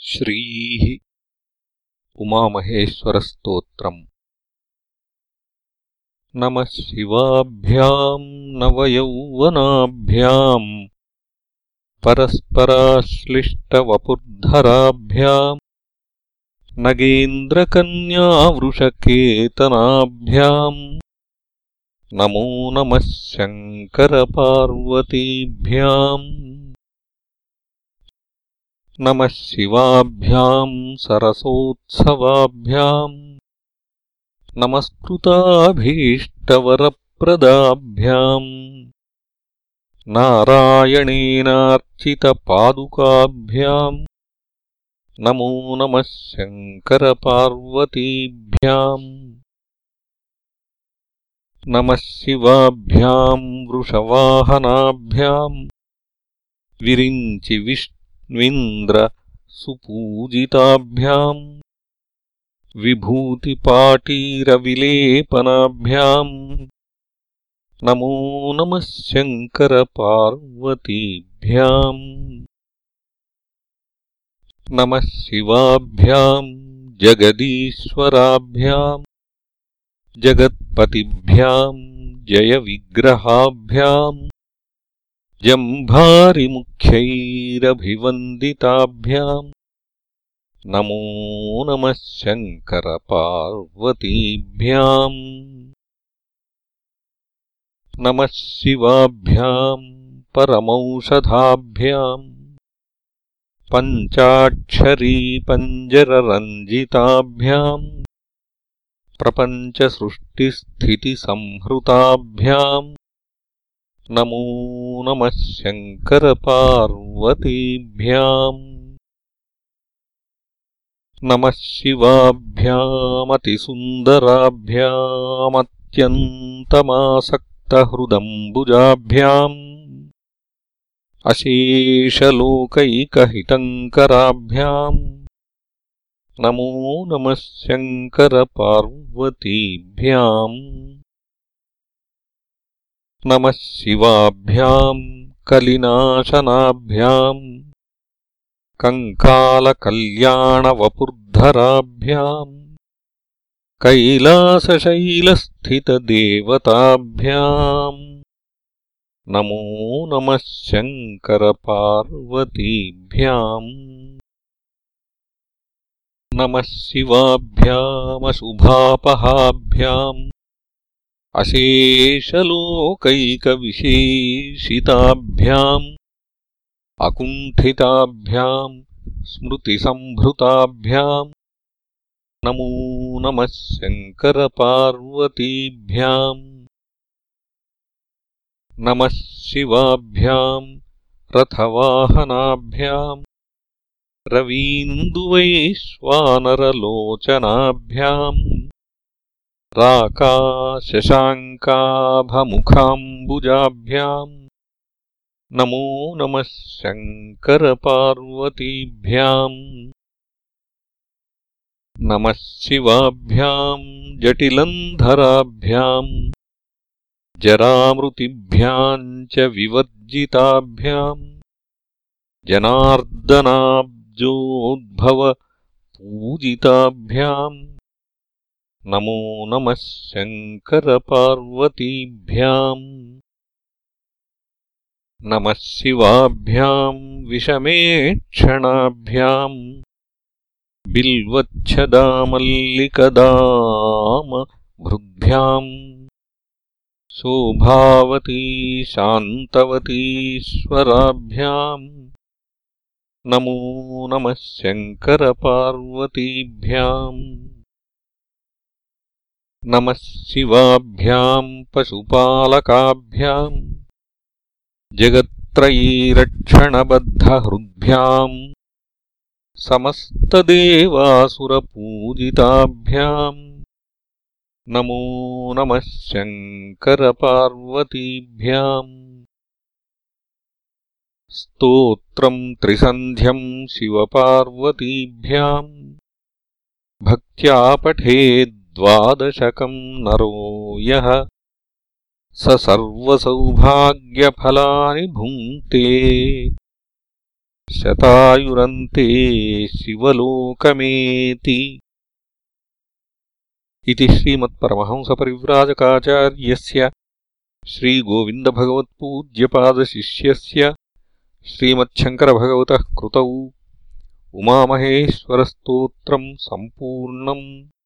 श्रीः उमामहेश्वरस्तोत्रम्। नमः शिवाभ्याम् नवयौवनाभ्याम् परस्पराश्लिष्टवपुर्धराभ्याम् नगेन्द्रकन्यावृषकेतनाभ्याम् नमो नमः शङ्करपार्वतीभ्याम् नमः शिवाभ्याम् सरसोत्सवाभ्याम् नमस्कृताभीष्टवरप्रदाभ्याम् नारायणेनार्चितपादुकाभ्याम् नमो नमः शङ्करपार्वतीभ्याम् नमः शिवाभ्याम् वृषवाहनाभ्याम् विरिञ्चि सुपूजिताभ्याम् विभूतिपाटीरविलेपनाभ्याम्। नमो नमः शङ्करपार्वतीभ्याम्। नमः शिवाभ्याम् जगदीश्वराभ्याम्। जगत्पतिभ्याम् जयविग्रहाभ्याम् जम्भारिमुख्यैरभिवन्दिताभ्याम् नमो नमः शङ्करपार्वतीभ्याम् नमः शिवाभ्याम् परमौषधाभ्याम् पञ्चाक्षरीपञ्जररञ्जिताभ्याम् प्रपञ्चसृष्टिस्थितिसंहृताभ्याम् नमो नमः शङ्करपार्वतीभ्याम्। नमः शिवाभ्यामतिसुन्दराभ्यामत्यन्तमासक्तहृदम्बुजाभ्याम्। अशेषलोकैकहितङ्कराभ्याम्। नमो नमः शङ्करपार्वतीभ्याम् नमः शिवाभ्याम् कलिनाशनाभ्याम् कङ्कालकल्याणवपुर्धराभ्याम् कैलासशैलस्थितदेवताभ्याम्। नमो नमः शङ्करपार्वतीभ्याम्। नमः शिवाभ्यामशुभापहाभ्याम् अशेषलोकैकविशेषिताभ्याम् अकुण्ठिताभ्याम् स्मृतिसम्भृताभ्याम् नमो नमः शङ्करपार्वतीभ्याम् नमः शिवाभ्याम् रथवाहनाभ्याम् रवीन्दुवैश्वानरलोचनाभ्याम् राकाशशाङ्काभमुखाम्बुजाभ्याम् नमो नमः शङ्करपार्वतीभ्याम् नमः शिवाभ्याम् जटिलन्धराभ्याम् जरामृतिभ्याम् च विवर्जिताभ्याम् जनार्दनाब्जोद्भवपूजिताभ्याम् नमो नमः शङ्करपार्वतीभ्याम्। नमः शिवाभ्याम् विषमेक्षणाभ्याम् बिल्वच्छदामल्लिकदामभृद्भ्याम् शोभावती शान्तवतीश्वराभ्याम् नमो नमः शङ्करपार्वतीभ्याम् नमः शिवाभ्याम् पशुपालकाभ्याम् जगत्त्रयीरक्षणबद्धहृद्भ्याम् समस्तदेवासुरपूजिताभ्याम् नमो नमः शङ्करपार्वतीभ्याम् स्तोत्रम् त्रिसन्ध्यम् शिवपार्वतीभ्याम् भक्त्या पठेद् द्वादशकम् नरो यः। स सर्वसौभाग्यफलानि भुङ्क्ते। शतायुरन्ते शिवलोकमेति। इति श्रीमत्परमहंसपरिव्राजकाचार्यस्य श्रीगोविन्दभगवत्पूज्यपादशिष्यस्य श्रीमच्छङ्करभगवतः कृतौ। उमामहेश्वरस्तोत्रम् सम्पूर्णम्